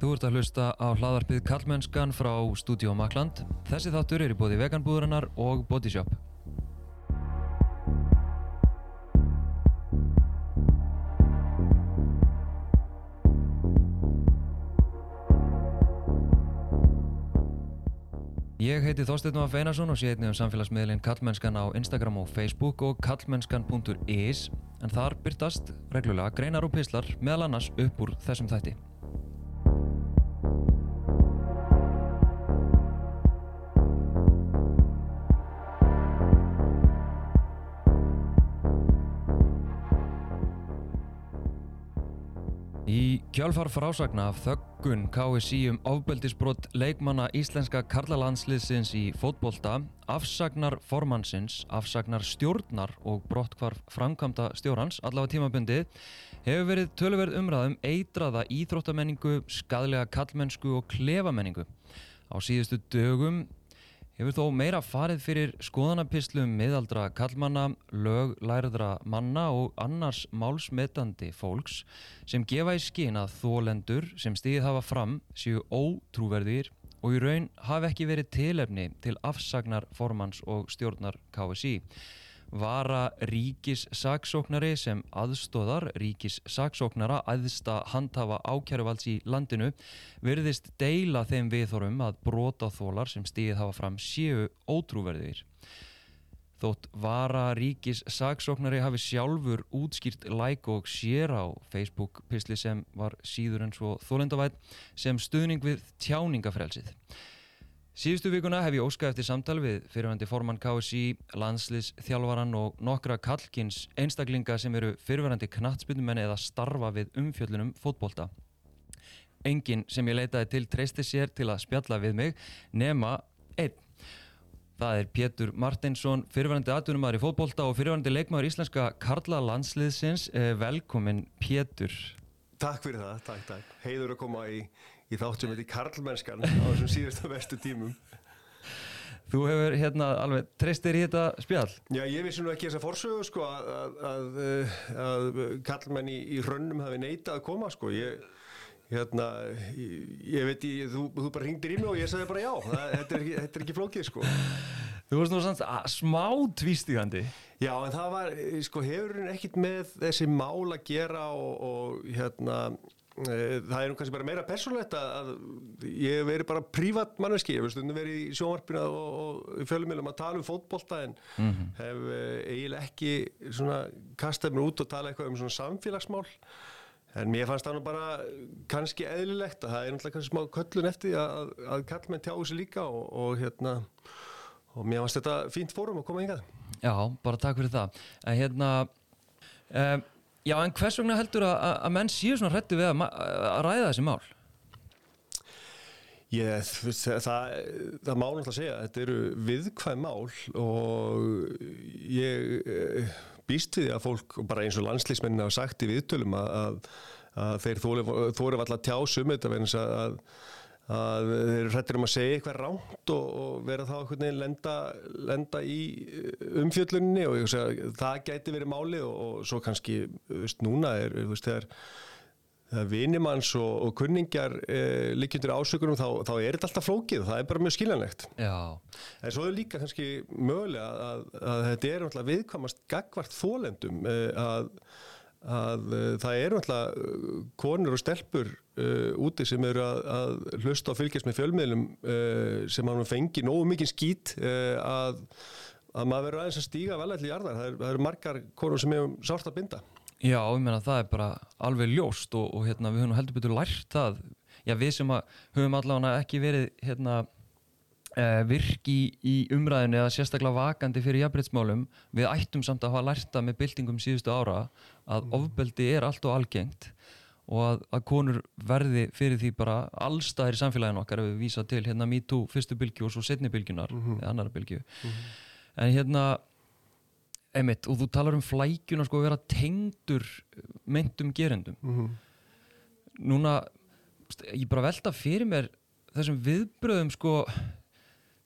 Þú ert að hlusta á hlaðarpið Kallmennskan frá Studio Makland. Þessi þáttur er í bóði veganbúðurinnar og Bodyshop. Ég heiti Þorsteinn Nóa Feinarsson og sé einnig um samfélagsmiðlinn Kallmennskan á Instagram og Facebook og kallmennskan.is en þar byrtast reglulega greinar og pislar meðal annars upp úr þessum þætti. Kjálfar frásagna af þöggun KSI um ofbeldisbrott leikmanna íslenska karlalandsliðsins í fótbolta, afsagnar formannsins, afsagnar stjórnar og brottkvarf framkvæmda stjórnans, allavega tímabundið, hefur verið töluverð umræðum eitraða íþróttamenningu, skadlega kallmennsku og klefamenningu. Á síðustu dögum hefur þó meira farið fyrir skoðanapislum miðaldra kallmanna, löglærðra manna og annars málsmetandi fólks sem gefa í skinn að þólendur sem stíðið hafa fram séu ótrúverðir og í raun hafi ekki verið tilefni til afsagnar formans og stjórnar KSI. Vara ríkis saksóknari sem aðstóðar ríkis saksóknara aðsta handhafa ákjæruvalds í landinu verðist deila þeim viðþorum að brota þólar sem stíðið hafa fram séu ótrúverðir. Þótt vara ríkis saksóknari hafi sjálfur útskýrt like og sér á Facebook pisli sem var síður en svo þólendavætt sem stuðning við tjáningafrelsið. Síðustu vikuna hef ég óskað eftir samtal við fyrirvændi formann KSI, landslis, þjálfvaran og nokkra kallkins einstaklinga sem eru fyrirvændi knattspyndumenni eða starfa við umfjöllunum fótbolta. Engin sem ég leitaði til treysti sér til að spjalla við mig nema einn. Það er Pétur Martinsson, fyrirvændi atvinnumæður í fótbolta og fyrirvændi leikmæður íslenska Karla landsliðsins. Velkomin Pétur. Takk fyrir það, takk, takk. Heiður að koma í í þátt sem heitir Karlmennskan á þessum síðustu vestu tímum. Þú hefur hérna alveg treystir í þetta spjall? Já, ég vissi nú ekki þess að forsögu sko að, að, að, að Karlmenn í, í hrönnum hafi neitað að koma sko. Ég, hérna, ég, ég veit ég, þú, þú bara ringdir í mig og ég sagði bara já. Það, þetta, er ekki, þetta er ekki flókið sko. Þú varst nú samt smá tvístígandi. Já, en það var, sko, hefur hún ekkit með þessi mál að gera og, og hérna það er nú kannski bara meira persónlegt að ég veri bara prívat manneski, ég hef stundum verið í sjónvarpina og, og fjölumilum að tala um fótbolta en mm -hmm. hef eiginlega ekki svona kastað mér út og tala eitthvað um svona samfélagsmál. En mér fannst það nú bara kannski eðlilegt að það er náttúrulega kannski smá köllun eftir að, að kallmenn tjáu sig líka og, og hérna og mér fannst þetta fínt fórum að koma yngað Já, bara takk fyrir það. En hérna um, Já, en hvers vegna heldur að, að menn séu svona hrættu við að, að ræða þessi mál? Ég, það, það, það má náttúrulega segja að þetta eru viðkvæð mál og ég eh, býst við því að fólk, bara eins og landslýsmennin hafa sagt í viðtölum að, að, þeir þóru alltaf tjásum þetta verðins að að þeir eru hrættir um að segja eitthvað ránt og, og vera þá einhvern veginn lenda, lenda í uh, umfjöllunni og segja, það gæti verið máli og, og svo kannski, veist, núna er, veist, þegar þegar vinimanns og, og kunningar eh, líkjöndur ásökunum þá, þá er þetta alltaf flókið og það er bara mjög skiljanlegt Já. en svo er líka kannski mögulega að, að, þetta er viðkvamast gagvart þólendum eh, að að uh, það eru alltaf uh, konur og stelpur uh, úti sem eru að, að hlusta og fylgjast með fjölmiðlum sem hann fengi nógu mikið skýt að, að maður verður aðeins að stíga vel allir í arðar. Það, eru margar konur sem hefur sárt að binda. Já, ég meina það er bara alveg ljóst og, og hérna, við höfum heldur betur lært það. Já, við sem höfum allavega ekki verið hérna Uh, virki í umræðinu eða sérstaklega vakandi fyrir jafnbreytsmálum við ættum samt að hafa lærta með byltingum síðustu ára að mm. ofbeldi er allt og algengt og að, að konur verði fyrir því bara allstaðir í samfélaginu okkar ef við vísa til hérna MeToo fyrstu bylgju og svo setni bylgjunar mm -hmm. eða annara bylgju mm -hmm. en hérna einmitt, og þú talar um flækjuna sko að vera tengdur myndum gerendum -hmm. núna ég bara velta fyrir mér þessum viðbröðum sko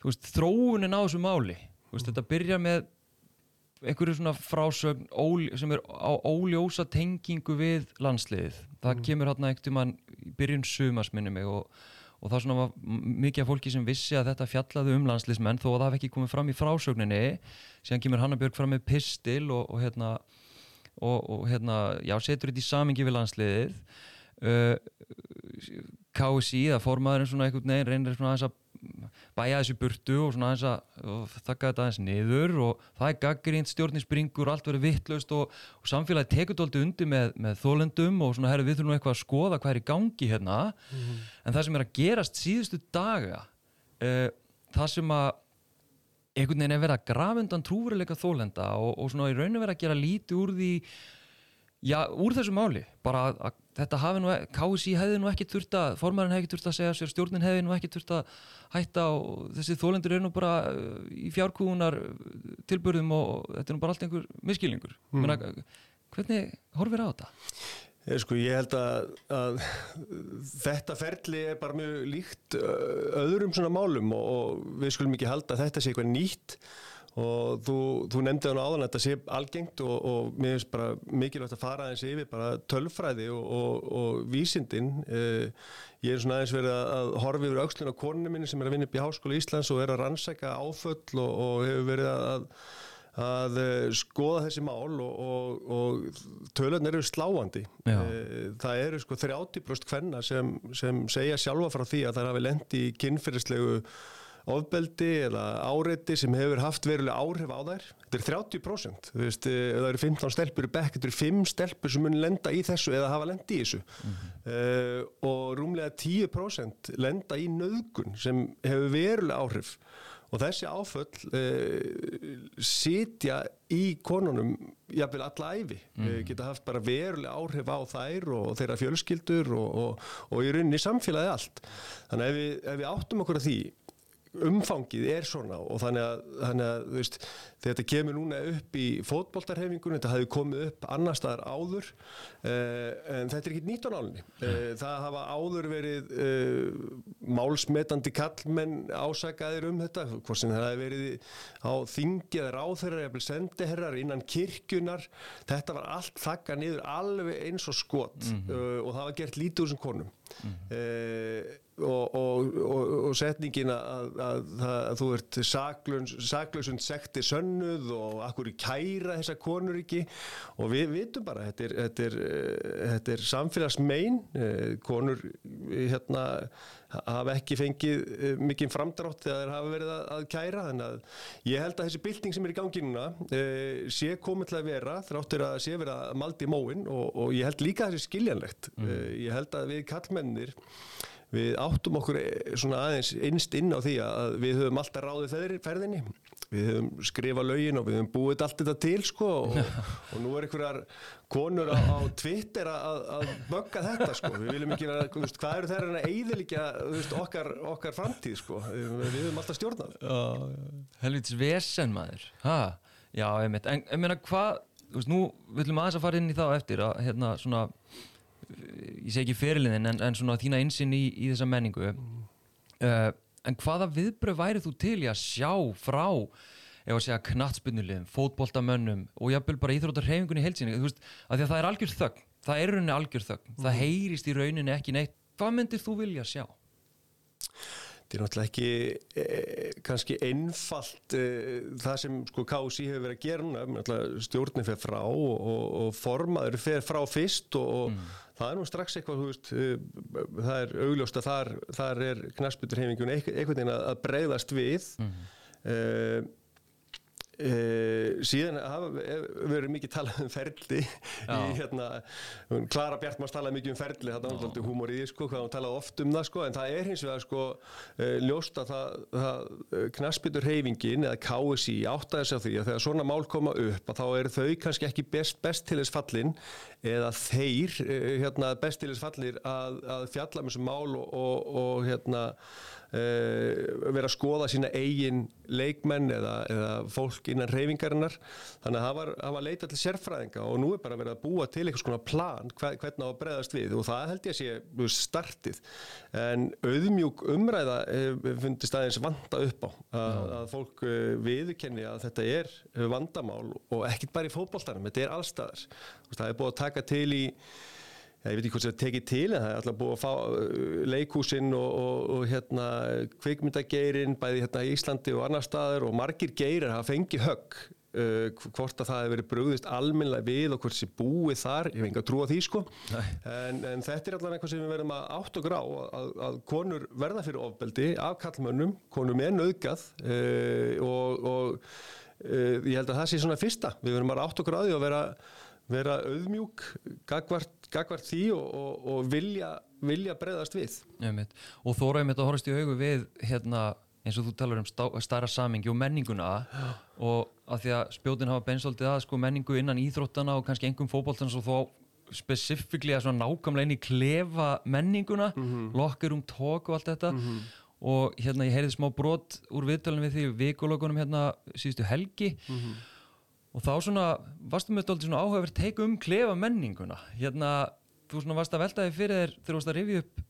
veist, þróunin á þessu máli veist, þetta byrja með einhverju svona frásögn ól, sem er á óljósa tengingu við landsliðið. Það Mm. kemur hérna ekkert um hann í byrjun sumas minni mig og, og það svona var mikið af fólki sem vissi að þetta fjallaði um landsliðsmenn þó að það hef ekki komið fram í frásögninni. Síðan kemur Hanna Björg fram með pistil og, og hérna og, og hérna, já, setur þetta í samingi við landsliðið. Uh, KSI, það formaðurinn svona einhvern veginn reynir svona aðeins að bæja þessu burtu og svona aðeins að þakka þetta aðeins niður og það er gaggrínt, stjórnin springur, allt verður vittlaust og, og samfélagi tekur þetta undir með, með þólendum og svona herri við þurfum eitthvað að skoða hvað er í gangi hérna. En það sem er að gerast síðustu daga uh, það sem að einhvern veginn er verið að grafa undan trúveruleika þólenda og, og svona í rauninu verið að gera lítið úr því já, úr þessu máli bara að, að þetta hafi nú, KSI hefði nú ekki þurft að, formarinn hefði ekki þurft að segja sér stjórnin hefði nú ekki þurft að hætta og þessi þólendur er nú bara uh, í fjárkúunar tilbörðum og, þetta er nú bara allt einhver miskilningur mm. Menna, hvernig horfir á þetta? Ég, sko, ég held að, að þetta ferli er bara mjög líkt öðrum svona málum og, og við skulum ekki halda að þetta sé eitthvað nýtt og þú, þú nefndi þannig áðan að þetta sé algengt og, og mér finnst bara mikilvægt að fara aðeins yfir bara tölfræði og, og, og vísindin. Uh, ég er svona aðeins verið að, horfa yfir aukslun á konunum minni sem er að vinna upp í Háskóla Íslands og er að rannsæka áföll og, og hefur verið að að uh, skoða þessi mál og, og, og tölunar eru sláandi. Uh, það eru sko 30% hvenna sem, sem segja sjálfa frá því að það hafi lendi í kynferðislegu ofbeldi eða áreiti sem hefur haft verulega áhrif á þær. Þetta er 30% þú veist, eh, það eru 15 stelpur í bekk. Þetta eru 5 stelpur sem mun lenda í þessu eða hafa lendi í þessu. Uh, og rúmlega 10% lenda í nöðgun sem hefur verulega áhrif. Og þessi áföll uh, sitja í konunum jafnvel alla æfi mm. geta haft bara verulega áhrif á þær og þeirra fjölskyldur og, og, og í rauninni samfélagi allt. Þannig að ef við, ef við áttum okkur að því umfangið er svona og þannig að, þannig að veist, þetta kemur núna upp í fótboltarhefingunum, þetta hafi komið upp annar staðar áður uh, en þetta er ekki nýtt á nálinni. Uh, það hafa áður verið uh, málsmetandi kallmenn ásakaðir um þetta, hvort sem það hafi verið á þingi eða ráþeirar eða sendiherrar innan kirkjunar þetta var allt þakka niður alveg eins og skot og það var gert lítið úr þessum konum. Mm og, og, og, og setningin að, að, að, að þú ert saklausund sekti sönnuð og akkur í kæra þessa konur ekki. Og við vitum bara þetta er, þetta er, eh, þetta er samfélagsmein. Eh, konur eh, hérna hafa ekki fengið mikinn framdrátt þegar þeir hafa verið að, að kæra. Þannig að ég held að þessi bylting sem er í gangi núna eh, sé komið til að vera þráttur að sé verið að maldi móin og, og ég held líka að þessi skiljanlegt. Eh, ég held að við kallmennir við áttum okkur eh, svona aðeins innst inn á því að við höfum alltaf ráðið þeirri ferðinni. Við höfum skrifað lögin og við höfum búið allt þetta til sko og, og nú er einhverjar konur á, á Twitter að, að bögga þetta sko. Við viljum ekki vera, veist, hvað eru þeirra að eyðilegja okkar, okkar framtíð sko? Við, við höfum alltaf stjórnað. Helvits vesen maður. Ha? Já, einmitt, en ég meina hvað þú veist, nú viljum aðeins að fara inn í þá eftir að hérna svona ég segi ekki fyrirliðin en, en svona þína insinn í, í þessa menningu. Uh, en hvaða viðbröð værið þú til í að sjá frá ef að segja knatsbyrnulegum, fótboltamönnum og jafnvel bara íþróttar hreyfingunni í heilsinni þú veist, að því að það er algjör þögn. Það er rauninni algjör þögn, það heyrist í rauninni ekki neitt, hvað myndir þú vilja sjá? Þetta er náttúrulega ekki eh, kannski einfalt eh, það sem sko KSI hefur verið að gera núna, stjórnin fer frá og, og, og formaður fer frá fyrst og, og það er nú strax eitthvað, veist, eh, það er augljóst að þar, þar er knarsbytturhefingun einhvern veginn að bregðast við. Mm. Uh, síðan hafa verið mikið talað um ferli í hérna Klara Bjartmars talaði mikið um ferli það var alltaf humor í því sko, hvað hún talaði oft um það sko, en það er hins vegar sko uh, ljóst að það, það knaspitur reyfingin eða KSI áttaði sig á því að þegar svona mál koma upp að þá eru þau kannski ekki best, best til þess fallin eða þeir uh, hérna, best til þess fallir að, að fjalla með þessu mál og, og, og hérna vera að skoða sína eigin leikmenn eða, eða fólk innan reyfingarinnar þannig að það var, það var leita til sérfræðinga og nú er bara verið að búa til einhvers konar plan hver, hvernig á að bregðast við og það held ég að sé startið. En auðmjúk umræða fundist aðeins vanda upp á að, að fólk viðkenni að þetta er vandamál og ekkit bara í fótballtanum, þetta er allstaðar það er búið að taka til í ég veit ekki hvort það tekið til en það er alltaf búið að fá uh, leikúsinn og, og, og hérna, kvikmyndageirin bæði hérna í Íslandi og annar staðar og margir geirir hafa fengið högg uh, hvort að það hefur verið brugðist almennilega við og hvort sé búið þar ég hef enga trú á því sko. En, en þetta er alltaf eitthvað sem við verðum að átt og grá að, að konur verða fyrir ofbeldi af kallmönnum, konum er nöðgað uh, og, og uh, ég held að það sé svona fyrsta. Við verðum að átt og gráði og vera vera auðmjúk gagvart, gagvart því og, og, og vilja, vilja breyðast við Jumit. og þó ræðum þetta að horfast í augu við hérna, eins og þú talar um stá, starra samingi og menninguna og að því að spjótin hafa bensaldið að sko, menningu innan íþróttana og kannski engum fókbóltans og þó spesifíkli að nákvæmlega inn í klefa menninguna mm -hmm. lokkar um tók og allt þetta mm -hmm. og hérna ég heyrði smá brot úr viðtölunum við því vikulögunum hérna síðustu helgi mm -hmm og þá svona varstu með þetta áhugaverð teika um klefa menninguna. Hérna, þú svona varst að veltaði fyrir þér þegar þú varst að rifja upp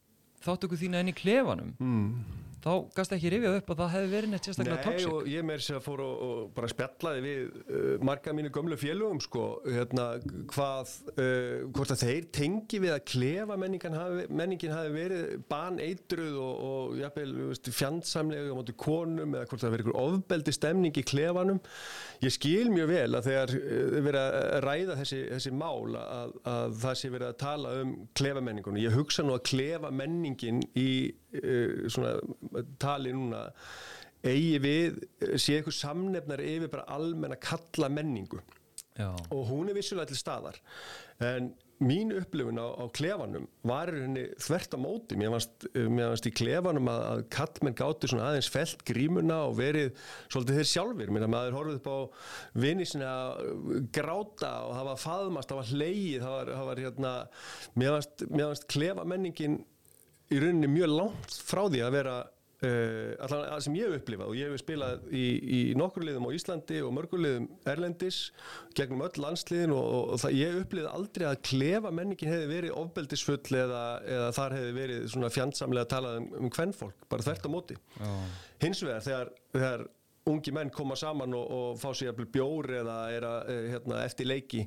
þáttöku þína inn í klefanum. Mm þá gasta ekki rifjað upp að það hefði verið neitt sérstaklega tóksík. Nei og ég með þess að fór og, og bara spjallaði við uh, marga mínu gömlu félögum sko, hérna hvað, uh, hvort að þeir tengi við að klefa hafi, menningin hafi verið baneitruð og, og jafnvel fjandsamlega á móti konum eða hvort það verið einhver ofbeldi stemning í klefanum. Ég skil mjög vel að þegar uh, verið að ræða þessi, þessi mál að, að það sé verið að tala um klefamenningunum. Ég hugsa nú að klefa menningin í svona tali núna eigi við, sé eitthvað samnefnar yfir bara almenna kalla menningu Já. og hún er vissulega til staðar. En mín upplifun á, á klefanum var henni þvert á móti. Mér fannst í klefanum að, að kallmenn gátti svona aðeins felt grímuna og verið svolítið þeir sjálfur mér að maður horfið upp á vinni sinna gráta og það var faðmast, það var hleyið það var, það var hérna mér fannst klefamenningin í rauninni mjög langt frá því að vera Uh, allan sem ég hef upplifað og ég hef spilað í, í nokkur liðum á Íslandi og mörgur liðum Erlendis gegnum öll landsliðin og, og, og það, ég hef upplifað aldrei að klefa menningin hefði verið ofbeldisfull eða, eða þar hefði verið svona fjandsamlega að tala um, um hvernfólk, bara þvert á móti oh. hins vegar þegar, þegar ungi menn koma saman og, og fá sér bjóri eða er að, eh, hérna, eftir leiki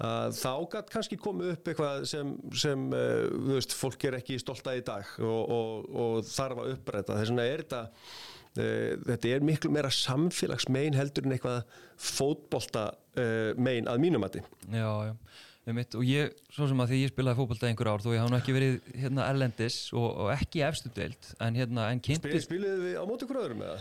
að þá gætt kannski komið upp eitthvað sem, sem uh, veist, fólk er ekki stolta í dag og, og, og þarf að uppræta. Þess vegna er þetta uh, þetta er miklu meira samfélagsmein heldur en eitthvað fótbolta uh, mein að mínumati Já, já Mitt, og ég, svo sem að því ég spilaði fókbalta einhver ár þó ég haf nú ekki verið hérna erlendis og, og ekki efstu deilt en hérna en kynnti Spiliðu við á móti hverjum eða?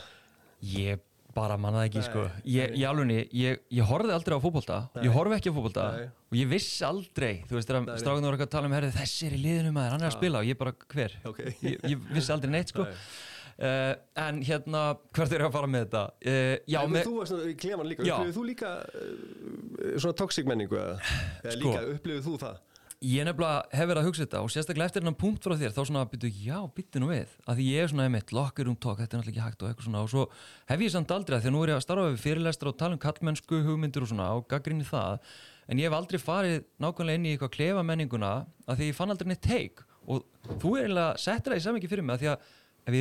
Ég bara mannaði ekki sko. ég, ég, alveg, ég, ég horfið aldrei á fókbólta ég horfi ekki á fókbólta og ég viss aldrei þú veist þegar strákunar voru að tala um herri, þessi er í liðinu maður, hann er að spila. Og ég bara hver? Okay. ég viss aldrei neitt sko. Uh, en hérna hvert er það að fara með þetta? Uh, já, með, þú varst í kleman líka. Upplifið þú líka uh, svona toxic menningu eða? Sko, líka upplifið þú það Ég nefnilega hef verið að hugsa þetta og sérstaklega eftir hennan punkt frá þér þá svona byrju já, byttu nú við. Að því ég er svona einmitt locker room talk, þetta er náttúrulega ekki hægt og eitthvað svona. Og svo hef ég samt aldrei að því að nú er ég að starfa við fyrirlestra og tala um kallmennsku hugmyndir og svona og gaggrinni það. En ég hef aldrei farið nákvæmlega inn í eitthvað klefa menninguna að því ég fann aldrei neitt teik og þú er eiginlega settir það í samingi fyrir mig að því að ef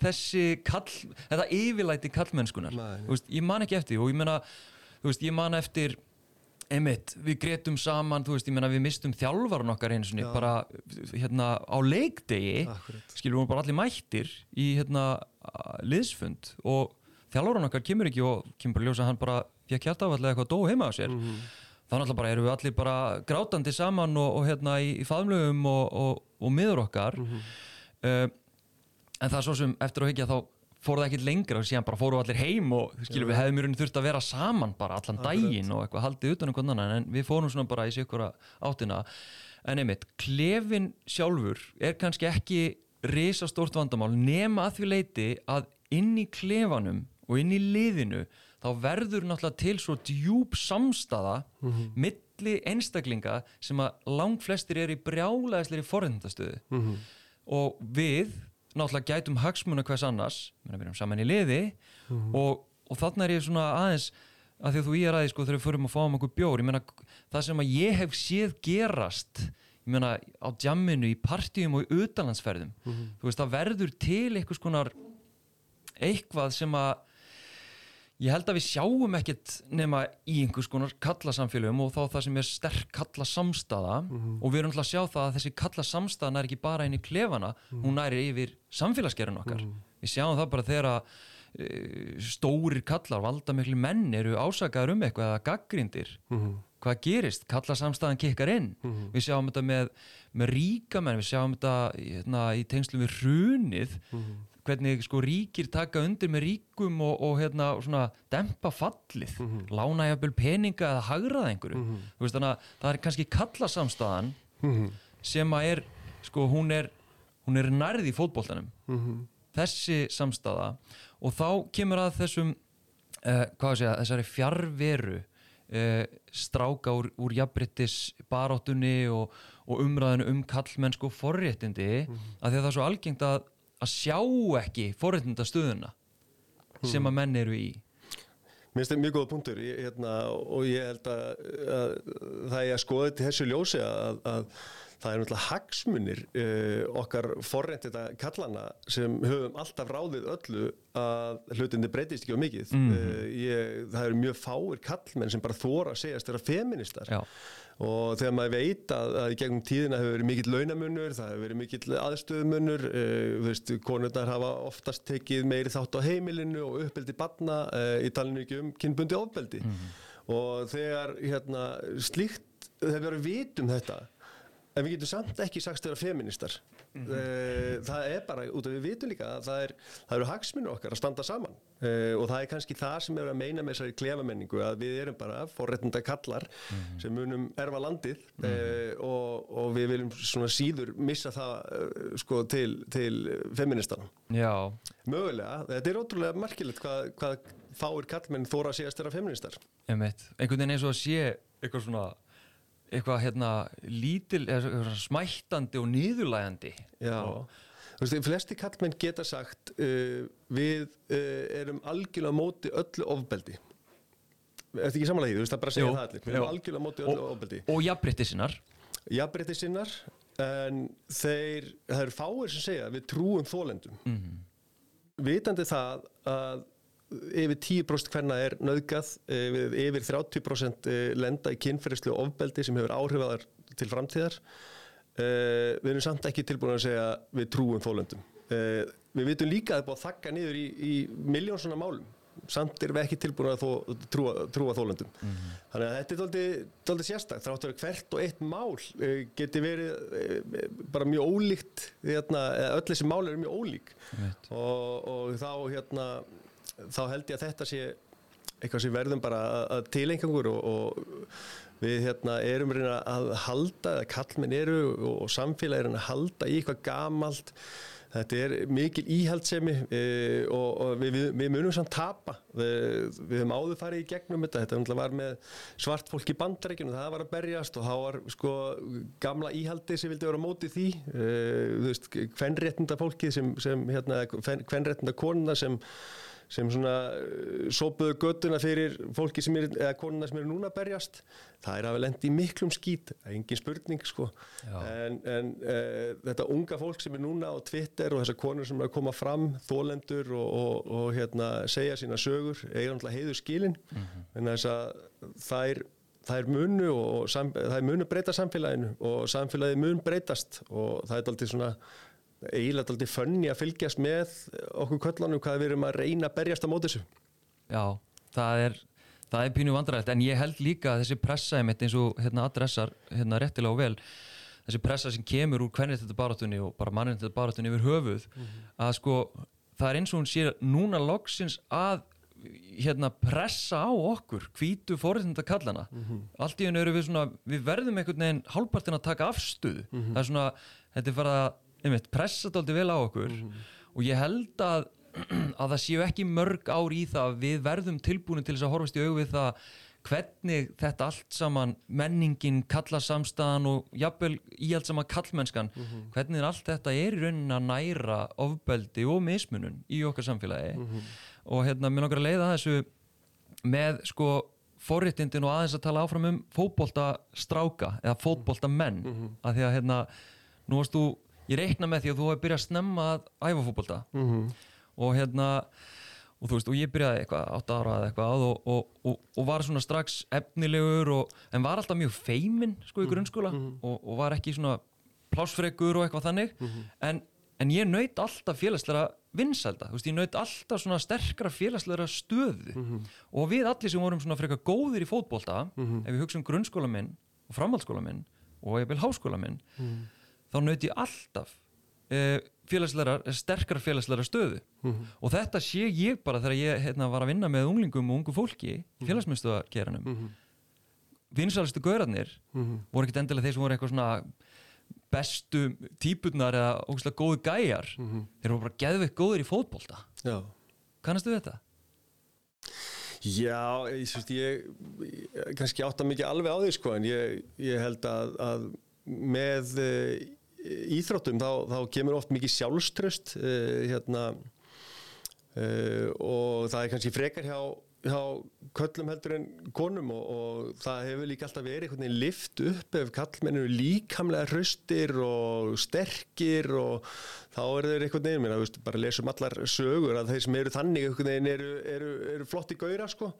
ég þessi kall, þetta yfirlæti kallmennskunar veist, ég man ekki eftir og ég menna veist, ég man eftir einmitt, við gretum saman veist, menna, við mistum þjálfarun okkar eins og bara hérna á leikdegi skilur við bara allir mættir í hérna liðsfund og þjálfarun okkar kemur ekki og kemur bara ljósa hann bara fjökk hjarta af allir eitthvað dó heima á sér. Mm -hmm. þannig að bara erum við allir bara grátandi saman og, og hérna í, í faðmlögum og, og, og miður okkar. Mm -hmm. uh, en það er svo sem eftir að higgja þá fóruð það ekki lengra og síðan bara fóruð allir heim og skilur við hefðum mjög þurft að vera saman bara allan daginn og eitthvað haldið utan um annan en við fórum svona bara í sikura áttina. En einmitt, klefin sjálfur er kannski ekki risastórt vandamál nema að því leiti að inn í klefanum og inn í liðinu þá verður náttúrulega til svo djúb samstaða milli einstaklinga sem að langflestir eru í brjálæðisleiri forhendastöðu og við náttúrulega gætum hagsmuna hvers annars við erum saman í liði og, og þarna er ég svona aðeins að því að þú ég er aðeins sko þegar við förum að fáum okkur bjór ég meina það sem að ég hef séð gerast ég meina á djamminu í partíum og í utanlandsferðum þú veist það verður til eitthvað sem að ég held að við sjáum ekkert nema í einhvers konar kallasamfélögum og þá það sem er sterk kallasamstaða. Og við erum alltaf að sjá það að þessi kallasamstaða nær ekki bara inn í klefana hún næri yfir samfélagsgerðin okkar. Við sjáum það bara þegar að e, stórir kallar, valda miklu menn eru ásakaður um eitthvað eða gaggrindir hvað gerist, kallasamstæðan kikkar inn. Við sjáum þetta með, með ríka menn, við sjáum þetta hérna, í tengslu við hrunið hvernig sko ríkir taka undir með ríkum og, og hérna svona dempa fallið, lána jafnvel peninga eða hagraða einhverju. Þú veist þannig að það er kannski kallasamstæðan sem að er sko hún er, hún er nærði í fótboltanum. Þessi samstæða og þá kemur að þessum uh, hvað að segja, þessari fjarveru uh, stráka úr, úr jafnbryttis baráttunni og, og umræðinu um kallmennsku forréttindi. Mm að því að það er svo algengt að, að sjá ekki forréttindastöðuna sem að menn eru í Mér finnst þetta mjög góða punktur ég, hérna, og ég held að, að það er að skoða þetta í þessu ljósi að, að það er náttúrulega hagsmunir uh, okkar forræntita kallana sem höfum alltaf ráðið öllu að hlutinni breytist ekki á mikið. Mhm. uh, ég, það eru mjög fáir kallmenn sem bara þóra að segjast vera feministar Já. Og þegar maður veit að, að gegnum tíðina hefur verið mikill launamunur, það hefur verið mikill aðstöðumunur, uh, veist, konurnar hafa oftast tekið meiri þátt á heimilinu og uppeldi barna uh, í talinu ekki um kynbundi ofbeldi. Og þegar hérna, slíkt, þegar við vitum þetta En við getum samt ekki sagst vera feministar. Mm Það er bara, út af við vitum líka að það, er, það eru hagsminu okkar að standa saman uh, og það er kannski það sem er að meina með þessari klefamenningu að við erum bara forréttinda kallar sem munum erfa landið uh, og, og við viljum svona síður missa það sko til, til feministana. Já, Mögulega, þetta er ótrúlega merkilegt hvað, hvað fáir kallmenn þóra að segast vera feministar. einhvern veginn eins og að sé eitthvað svona eitthvað hérna lítil eða smættandi og niðurlægandi Já, og, þú veist, flesti kallmenn geta sagt uh, við uh, erum algjörlega móti öllu ofbeldi. Eftir ekki samanlega því, þú veist, það er bara að segja Jú, það allir. Við erum jú. algjörlega móti öllu ofbeldi. og jafnbrytti sinnar. Jafnbreytti sinnar, en þeir, það eru fáir sem segja við trúum þólendum Mhm. Vitandi það að yfir 10% hverna er nöðgað eh, yfir 30% lenda í kynferðislu ofbeldi sem hefur áhrifaðar til framtíðar. Uh, við erum samt ekki tilbúin að segja við trúum þólendum uh, við vitum líka að það er búið að þakka niður í, í miljón svona málum. Samt erum við ekki tilbúin að þó, trúa, trúa þólendum þannig að þetta er dálítið sérstakt þráttur að hvert og eitt mál geti verið bara mjög ólíkt hérna, öll þessi mál eru mjög ólík. Einmitt. og, og þá hérna þá held ég að þetta sé eitthvað sem verðum bara að, að tilengangur og, og við hérna erum reyna að halda, eða kallmenn eru og, og samfélagi er að halda í eitthvað gamalt. Þetta er mikil íhaldsemi e, og, og við, við, við munum samt tapa. Við, við höfum áður farið í gegnum þetta. Þetta var með svart fólk í bandarækjunum það var að berjast og þá var sko gamla íhaldi sem vildi vera á móti því. E, þú veist, kvenréttinda fólkið sem, sem hérna, kvenréttinda konuna sem sem svona uh, sópuðu göttuna fyrir fólki sem er, eða konuna sem eru núna berjast. Það er að við lendi miklum skít það er engin spurning sko. Já. en, en uh, þetta unga fólk sem er núna á Twitter og þessar konur sem er að koma fram þólendur og, og, og hérna, segja sína sögur eiga náttúrulega heiður skilin. En þess að þær það er munu og sam, það er munu breyta samfélaginu og samfélagið mun breytast og það er aldrei svona eiginlega aldrei fönni að fylgjast með okkur köllunum hvað við erum að reyna að berjast á móti þessu. Já, það er, það er pínu vandræðilegt en ég held líka að þessi pressa eins og hérna adressar hérna réttilega og vel þessi pressa sem kemur úr hvernig þetta barátunni og bara manninn þetta barátunni yfir höfuð að sko það er eins og hún sér núna loksins að hérna pressa á okkur hvítu fórhundar kallana allt í hennu eru við svona við verðum einhvern veginn hálfpartin að taka afstöðu. Það er svona, þetta er farið að einmitt, pressa þetta aldrei vel á okkur og ég held að að það séu ekki mörg ár í það að við verðum tilbúin til þess að horfast í auðvið það hvernig þetta allt saman menningin, kallasamstæðan og jafnvel í allt saman kallmennskan mm -hmm. hvernig allt þetta er í raunin að næra ofbeldi og mismunun í okkar samfélagi mm -hmm. og hérna mér langar að leiða þessu með sko forréttindin og aðeins að tala áfram um fótbolta stráka eða fótbolta menn mm -hmm. að því að hérna nú varst þú, ég reikna með því að þú hefði byrjað að snemma að æfa fótbolta og hérna og þú veist, og ég byrjaði eitthvað, 8 ára eða eitthvað og, og, og, og var svona strax efnilegur en var alltaf mjög feiminn sko í mhm, grunnskóla mm -hmm. og var ekki svona plásfregur og eitthvað þannig mm -hmm. en, en ég naut alltaf félagsleira vinsælda, þú veist, ég naut alltaf svona sterkra félagsleira stöðu mm -hmm. og við allir sem vorum svona frekar góðir í fótbolta, mhm. ef við hugsaum grunnskóla minn og framhaldsskóla minn og ég vil háskóla minn, mhm. Þá ég alltaf uh, félagsleira, sterkara félagsleira stöðu mm -hmm. og þetta sé ég bara þegar ég hérna, var að vinna með unglingum og ungu fólki mhm. félagsmyndstöðarkeranum mm -hmm. vinsalistu gaurarnir mm -hmm. voru ekkert endilega þeir sem voru eitthvað svona bestu típurnar eða ógustlega góðu gæjar mhm. þeir voru bara geðveikt góður í fótbolta Já. kannastu þetta? Já, ég, ég, ég kannski átta mikið alveg á því sko en ég, ég held að, að með eh, íþróttum þá, þá kemur oft mikið sjálfströst uh, hérna, uh, og það er kannski frekar hjá, hjá köllum heldur en konum og, og það hefur líka alltaf verið einhvern veginn lift upp ef kallmennu líkamlega hraustir og sterkir og þá er þeir einhvern veginn, minna, veist, bara lesum allar sögur að þeir sem eru þannig einhvern veginn eru, eru, eru flotti gauðra sko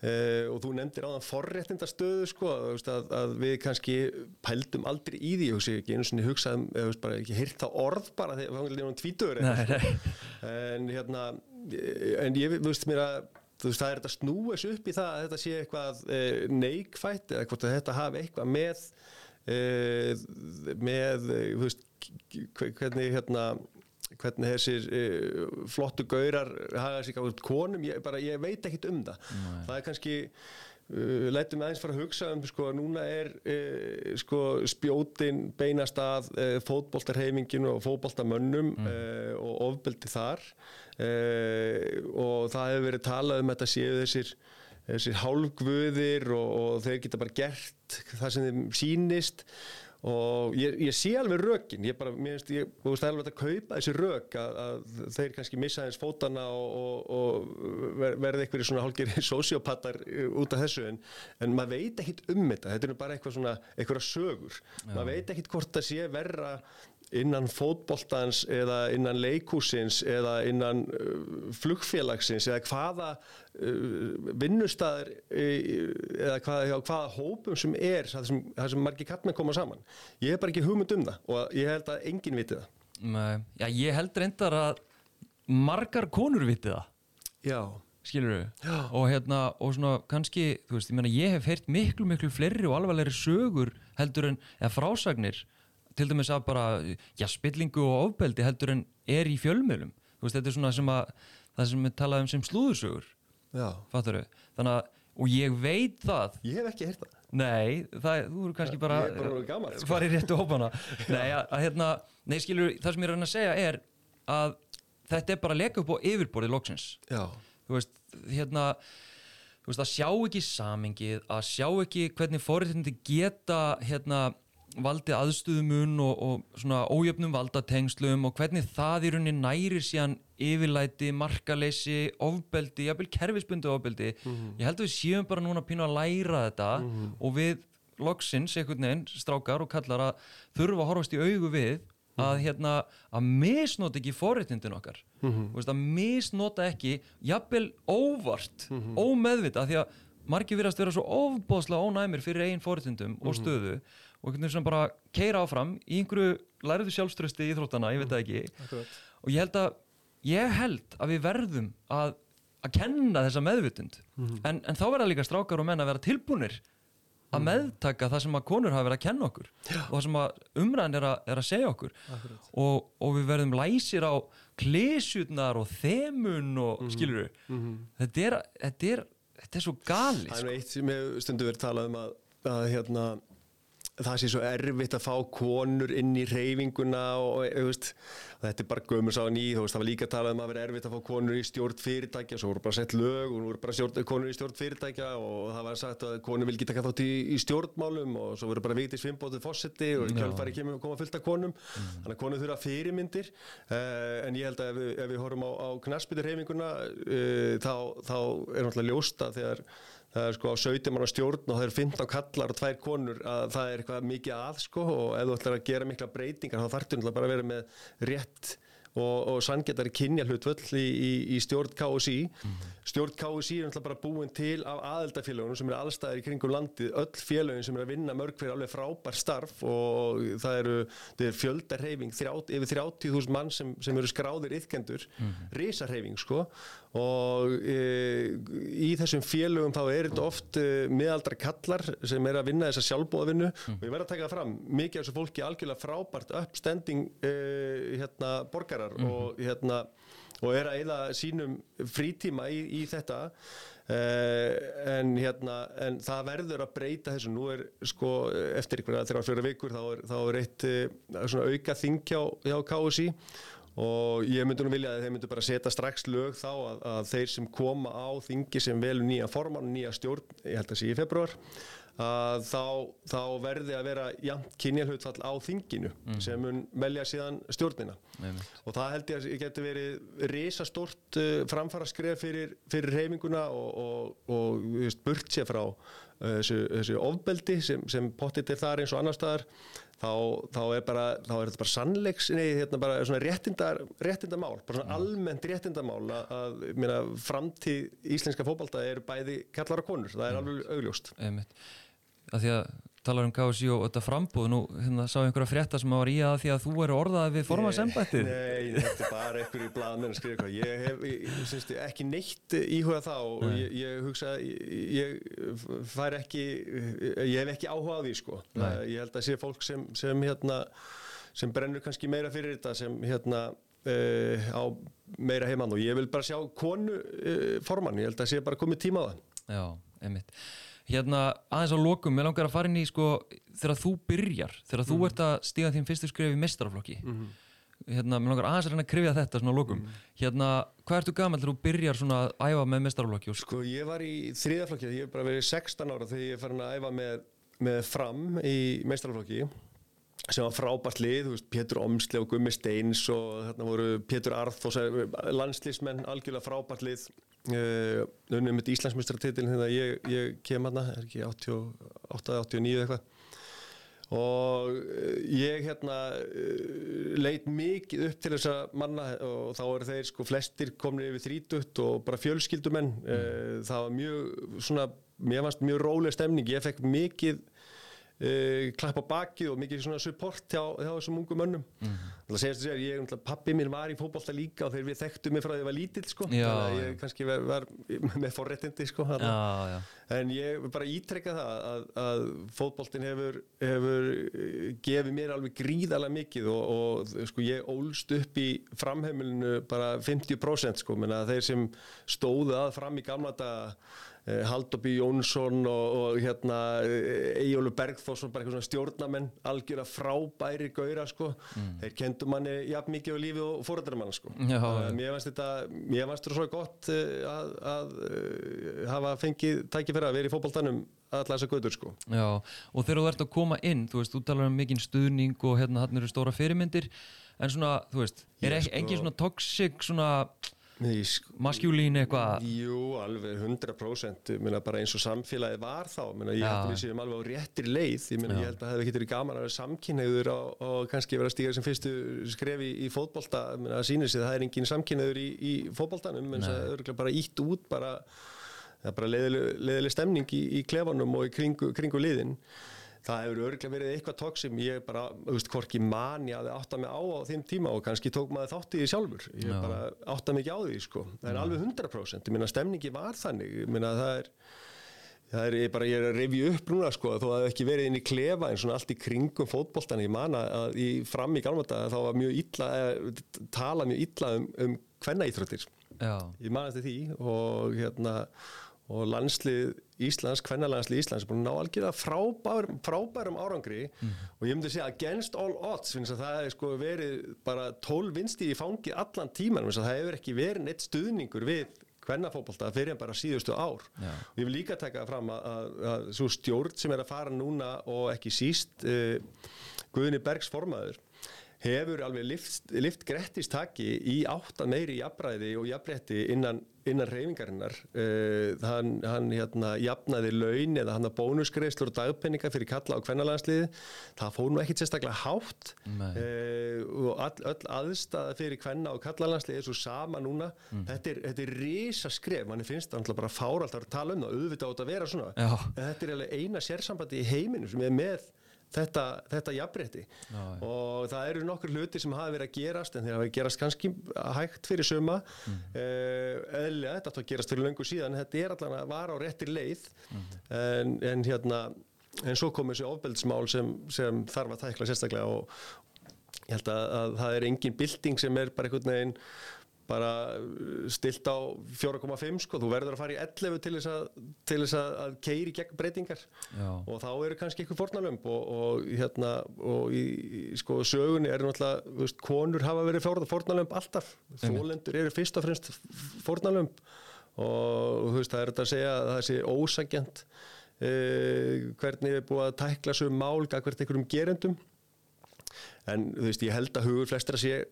Uh, og þú nefndir á þann forréttindastöðu sko, að, að við kannski pældum aldrei í því, hugsi, ekki einu svona hugsaðum, eða bara ekki hýrt það orð bara þegar við fangum líka um tvítur en hérna en ég veist mér að veist, það er þetta snúes upp í það að þetta sé eitthvað eh, neikvætt eða hvort þetta hafi eitthvað með eh, með, þú veist hvernig hérna hvernig þessir uh, flottu gaurar hafa sig á konum, ég, bara, ég veit ekkit um það Nei. það er kannski uh, lætum við aðeins fara að hugsa um sko, núna er uh, sko, spjótin beinast að fótboltarheiminginu og fótboltamönnum mm. og ofbeldi þar og það hefur verið talað um þetta séu þessir þessir hálfgvöðir og, og þeir geta bara gert það sem þeim sínist og ég, ég sé alveg rökin. Ég bara, mér finnst, ég veist alveg að kaupa þessi rök að, að þeir kannski missa eins fótana og, og, og verði eitthvað svona hálgir sociopatar út af þessu. En, en maður veit ekkit um þetta. Þetta er bara eitthvað svona, eitthvað sögur. Já. maður veit ekkit hvort það sé verra innan fótboltans eða innan leikúsins eða innan uh, flugfélagsins eða hvaða uh, vinnustæðir uh, eða hvaða, hvaða hópum sem er það sem, það sem margir kattmenn koma saman. Ég hef bara ekki hugmynd um það og ég held að enginn viti það. Nei, Já, ég held reyndar að margar konur viti það. Já. Skilur þau og hérna og svona kannski veist ég meina ég hef heyrt miklu miklu fleiri og alvarlegri sögur heldur en frásagnir til dæmis að bara, já, spillingu og ofbeldi heldur en er í fjölmjölum þú veist, þetta er svona sem að það sem við talaðum sem slúðursögur. Fattur þau, þannig að og ég veit það. Ég hef ekki heyrt það. Nei, það, þú eru kannski bara, bara gaman, sko. farið réttu hópana nei, að, að hérna, nei, skilur, það sem ég er að segja er að þetta er bara að leka upp á yfirborðið loksins. Já. þú veist, hérna þú veist, að sjá ekki samingið að sjá ekki hvernig fórhættindi geta hérna valdi aðstuðumun og, og svona ójöfnum valdatengslum og hvernig það í rauninni næri síðan yfirlæti, markaleysi, ofbeldi, jafnvel kerfisbundu ofbeldi. Mm -hmm. Ég held að við séum bara núna pínu að læra þetta mm -hmm. og við loksins, einhvern veginn, strákar og kallar að þurfa að horfast í augu við að, mhm. hérna, að misnota ekki forréttindin okkar. Mm -hmm. Veist, að misnota ekki, jafnvel óvart, mhm. ómeðvita, því að margir virast vera svo ofbóðslega ónæmir fyrir einn forréttindum og mhm. stöðu og einhvern veginn sem bara keira áfram í einhverju læriðu sjálfströsti í Íþróttana, ég veit það ekki Akkurat. og ég held að ég held að við verðum að að kenna þessa meðvutund mm -hmm. en, en þá verða líka strákar og menn að vera tilbúinir að mhm. meðtaka það sem að konur hafa verið að kenna okkur Já. og það sem að umræðin er, er að segja okkur og, og við verðum læsir á klesjutnar og þemun og mm -hmm. skilur við mm -hmm. þetta, er, þetta, þetta er svo gali Það er sko. eitt sem ég stundu verið að tala um að, að hérna það sé svo erfitt að fá konur inn í reyfinguna og, og veist, þetta er bara gömur sá ný, þú veist, það var líka talað um að vera erfitt að fá konur í stjórn fyrirtækja og svo voru bara sett lög og voru bara stjórn, konur í stjórn fyrirtækja og það var sagt að konur vil ekki taka þátt í, í stjórnmálum og svo voru bara vitið svimbótið fósetti og í kjölfari kemur koma fullt af konum mm. þannig að konur þurfa fyrirmyndir uh, en ég held að ef við, ef við horfum á, á knaspíturreyfinguna uh, þá, þá er náttúrulega ljósta þegar það er sko á 17 mann á stjórn og það er 15 kallar og tvær konur að það er eitthvað mikið að sko og ef þú ætlar að gera mikla breytingar þá þarf þú bara að vera með rétt og, og sangetari kynja hlutvöll í, í, í stjórn KSI mm -hmm. stjórn KSI er náttúrulega bara búin til af aðeldafélagunum sem er allstæðir í kringum landið öll félagin sem er að vinna mörg fyrir alveg frábær starf og það eru, er fjöldarheyfing yfir 30.000 mann sem, sem eru skráðir yfkendur, mm -hmm. risarheyfing sko og e, í þessum félögum þá er þetta oft e, miðaldra kallar sem er að vinna þessa sjálfbóðavinnu mm. og ég verði að taka það fram mikið af þessu fólki algjörlega frábært uppstending e, hérna borgarar mm. og hérna og er að eila sínum frítíma í, í þetta. En hérna en það verður að breyta þessu. Nú er sko eftir ykkur að þeirra fjóra vikur þá er, þá er eitt auka þing hjá, hjá KSI og ég myndi nú vilja að þeir myndi bara setja strax lög þá að, að þeir sem koma á þingi sem velu nýja forman nýja stjórn, ég held að sé í februar að þá, þá verði að vera jæmt kynjarhutfall á þinginu mm. sem mun velja síðan stjórnina mm. og það held ég að getur verið risastort uh, framfara skref fyrir, fyrir reyfinguna og, og, og just, burt sér frá uh, þessu, þessu ofbeldi sem, sem pottit er þar eins og annar staðar þá, þá er bara, þá er þetta bara sannleiks, nei, hérna bara svona réttindar, réttindamál, bara svona mm. almennt réttindamál að, að minna, framtíð íslenska fókbalta er bæði kallar og konur, það er mm. alveg augljóst. Einmitt. Að því að talar um KSI og þetta frambúð nú hérna, sá einhverja frétta sem var í að því að þú eru orðað við formansembættið Nei, þetta er bara einhver í bladamenn að skrifa eitthvað. Ég hef ég, syns, ekki neitt íhugað þá og ég, ég hugsa ég fær ekki ég hef ekki áhugað því sko. Nei. ég held að sé fólk sem sem, hérna, sem brennur kannski meira fyrir þetta sem hérna uh, á meira heimann og ég vil bara sjá konu uh, formann, ég held að sé bara komið tíma á það. Já, einmitt Hérna aðeins á lokum, ég langar að fara inn í sko þegar þú byrjar, þegar mm. þú mhm. ert að stíga þín fyrstu skrif í mestrarflokki mm -hmm. hérna, ég langar aðeins að reyna að krifja þetta svona á lokum, mm. hérna hvað ertu gaman þegar þú byrjar svona að æfa með mestrarflokki? Sko ég var í þriðaflokki, ég hef bara verið 16 ára þegar ég er farin að æfa með, með fram í mestrarflokki sem var frábært lið, veist, Pétur Omsli og Gummi Steins og þarna voru Pétur Arð og landslýsmenn, algjörlega frábært lið unnum með Íslandsmyndstartitil þegar ég, ég kem aðna er ekki 88-89 eitthvað. Og uh, ég hérna uh, leit mikið upp til þessa manna og þá eru þeir sko flestir komin yfir þrítutt og bara fjölskyldumenn. Mm. það var mjög svona, mér fannst mjög róleg stemning. Ég fekk mikið Uh, klapp á baki og mikið svona support hjá, hjá þessum ungu mönnum mm. það segist að ég, pappi minn var í fókbalta líka og þeir við þekktu mig frá því að ég var lítill sko. já, þannig að ég kannski var, var með forréttindi sko, já, já. en ég bara ítrekka það að, að fókbaltin hefur, hefur eh, gefið mér alveg gríðarlega mikið og, og sko ég ólst upp í framheimilinu bara 50% sko, menna þeir sem stóðu að fram í gamla daga Eh, Haldóbi Jónsson og, og hérna Ejjólu Bergþórsson, bara eitthvað svona stjórnamenn algjör að frábæri gauðra sko. Mm. þeir kendu manni jafn mikið á lífi og fóröldarumann sko. mér fannst þetta mér fannst þetta svo gott eh, að, að, að hafa fengið tækifæra að vera í fókbaltanum allar þessar gauður sko. Já, og þegar þú ert að koma inn þú veist, þú talar um mikinn stuðning og hérna hann eru stóra fyrirmyndir en svona, þú veist, er ekki sko... engin svona toxic svona Sko, maskjúlín eitthvað? Jú, alveg 100% minna, bara eins og samfélagi var þá. Minna, ég held að við séum alveg á réttir leið. Ég, minna, ég held að það hefði ekki verið gaman að vera samkynniður og, kannski vera að stíga sem fyrstu skrefi í, í fótbolta. Að sína sig það er engin samkynniður í, í fótboltanum en það er bara ítt út bara, bara leðileg stemning í, í klefanum og í kringu, kringu liðin það hefur örglega verið eitthvað tók sem ég bara, veist, hvorki mani að átta mig á á þeim tíma og kannski tók maður þátt í því sjálfur, ég Já. bara átta mig ekki á því, sko, það er Já. alveg 100% ég minna, stemningi var þannig, ég minna, það er það er ég bara, ég er að revja upp núna, sko, þó að það ekki verið inn í klefa en svona allt í kringum fótboltan, ég man að í fram í galmata þá var mjög illa, eh, tala mjög illa um, um hvenna íþróttir ég man eftir því og hérna og landslið Íslands, kvennalandslið Íslands er búin að ná algjörða frábær, frábærum árangri og ég myndi segja against all odds finnst að það hefur sko verið bara tól vinsti í fangi allan tíman finnst að það hefur ekki verið neitt stuðningur við kvennafókbalta fyrir en bara síðustu ár Já. og ég vil líka taka fram að, að, að svo stjórn sem er að fara núna og ekki síst uh, Guðni Bergs formaður hefur alveg lift, lift grettistaki í átt að meiri jafnræði og jafnrætti innan, innan reyfingarinnar uh, hann, hann hérna jafnaði laun eða hann að bónusgreifslur og dagpenninga fyrir kalla á kvennalansliði það fór nú ekkit sérstaklega hátt. Uh, og all, öll aðstæða fyrir kvenna og kallalansliði er svo sama núna. Þetta er, þetta er risa skref manni finnst það bara fáralt að tala um það. Auðvitað átt að vera svona. Þetta er eina sérsambandi í heiminu sem er með þetta, þetta já. og það eru nokkur hluti sem hafa verið að gerast en þeir hafa gerast kannski hægt fyrir suma mm. eðlilega, þetta átti að gerast fyrir löngu síðan þetta er allan að vara á réttir leið en, en hérna en svo kom þessi ofbeldsmál sem, sem þarf að tækla sérstaklega og ég held að, að það er engin bylting sem er bara einhvern veginn bara stilt á 4,5 sko, þú verður að fara í 11 til þess að, til þess að, að keiri gegn breytingar. Já. og þá eru kannski eitthvað fornalömb og, og hérna og í, í sko sögunni er náttúrulega þú veist, konur hafa verið fornalömb alltaf. Þólendur eru fyrst og fremst fornalömb og þú veist það er þetta að segja að það sé ósagjant eh, hvernig er búið að tækla svo mál gagvert einhverjum gerendum. En þú veist ég held að hugur flestra sé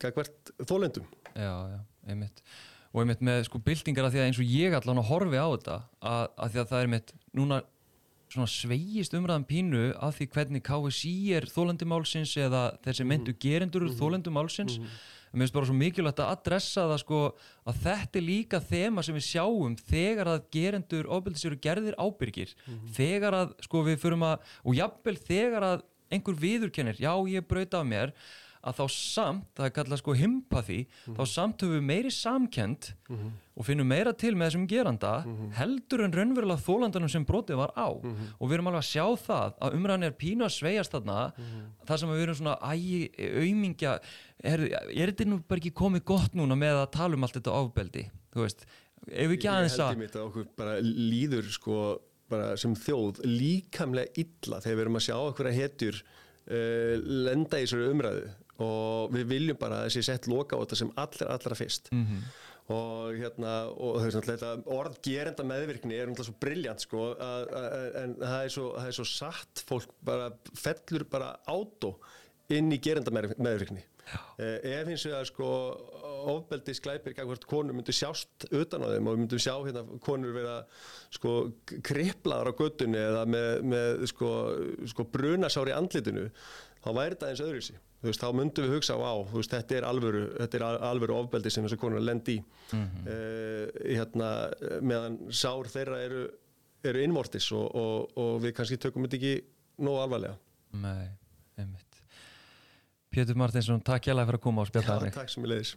gagvert þólendum Já, já, einmitt. Og einmitt með sko byltingar að því að eins og ég allan að horfi á þetta að, að því að það er einmitt núna svona sveigist umræðan pínu af því hvernig KSI er þólandi málsins eða þessi myndu gerendur mm þólandi málsins. En mér finnst bara svo mikilvægt að adressa það sko að þetta er líka þema sem við sjáum þegar að gerendur ofbeldis eru gerðir ábyrgir. Þegar að sko við förum að og jafnvel þegar að einhver viðurkennir já ég braut af mér að þá samt, það er kallað sko himpathy, þá samt höfum við meiri samkend og finnum meira til með þessum geranda heldur en raunverulega þólandanum sem brotið var á. Og við erum alveg að sjá það að umræðan er pínu að sveigast þarna það sem við erum svona ægi, aumingja er, er þetta nú bara ekki komið gott núna með að tala um allt þetta ofbeldi? Þú veist, ef við ekki aðeins Ég að held ég mitt að okkur bara líður sko bara sem þjóð líkamlega illa þegar við erum að sjá okkur að hetjur uh, lenda í þessari umræðu og við viljum bara að þessi sett loka á þetta sem allra allra fyrst. Mhm. og hérna og þau veist náttúrulega þetta orð gerenda meðvirkni er náttúrulega svo briljant sko en það er, svo, það er svo satt fólk bara fellur bara átó inn í gerenda meðvirkni. Eh, ef hins vegar sko ofbeldi sklæpir gangvart konur myndu sjást utan á þeim og við myndum sjá hérna konur vera sko kriplaðar á göttunni eða með, með sko, sko brunasár í andlitinu þá væri þetta eins öðruvísi. þú veist, þá myndum við hugsa á, þú veist, þetta er alvöru þetta er al- alvöru ofbeldi sem þessu konur lend í. Mm hérna, meðan sár þeirra eru, eru innvortis og, og, og við kannski tökum þetta ekki nógu alvarlega. Nei, einmitt. Pétur Martinsson, takk hjá fyrir að koma og spjalla Já, þig. takk sem ég leiðis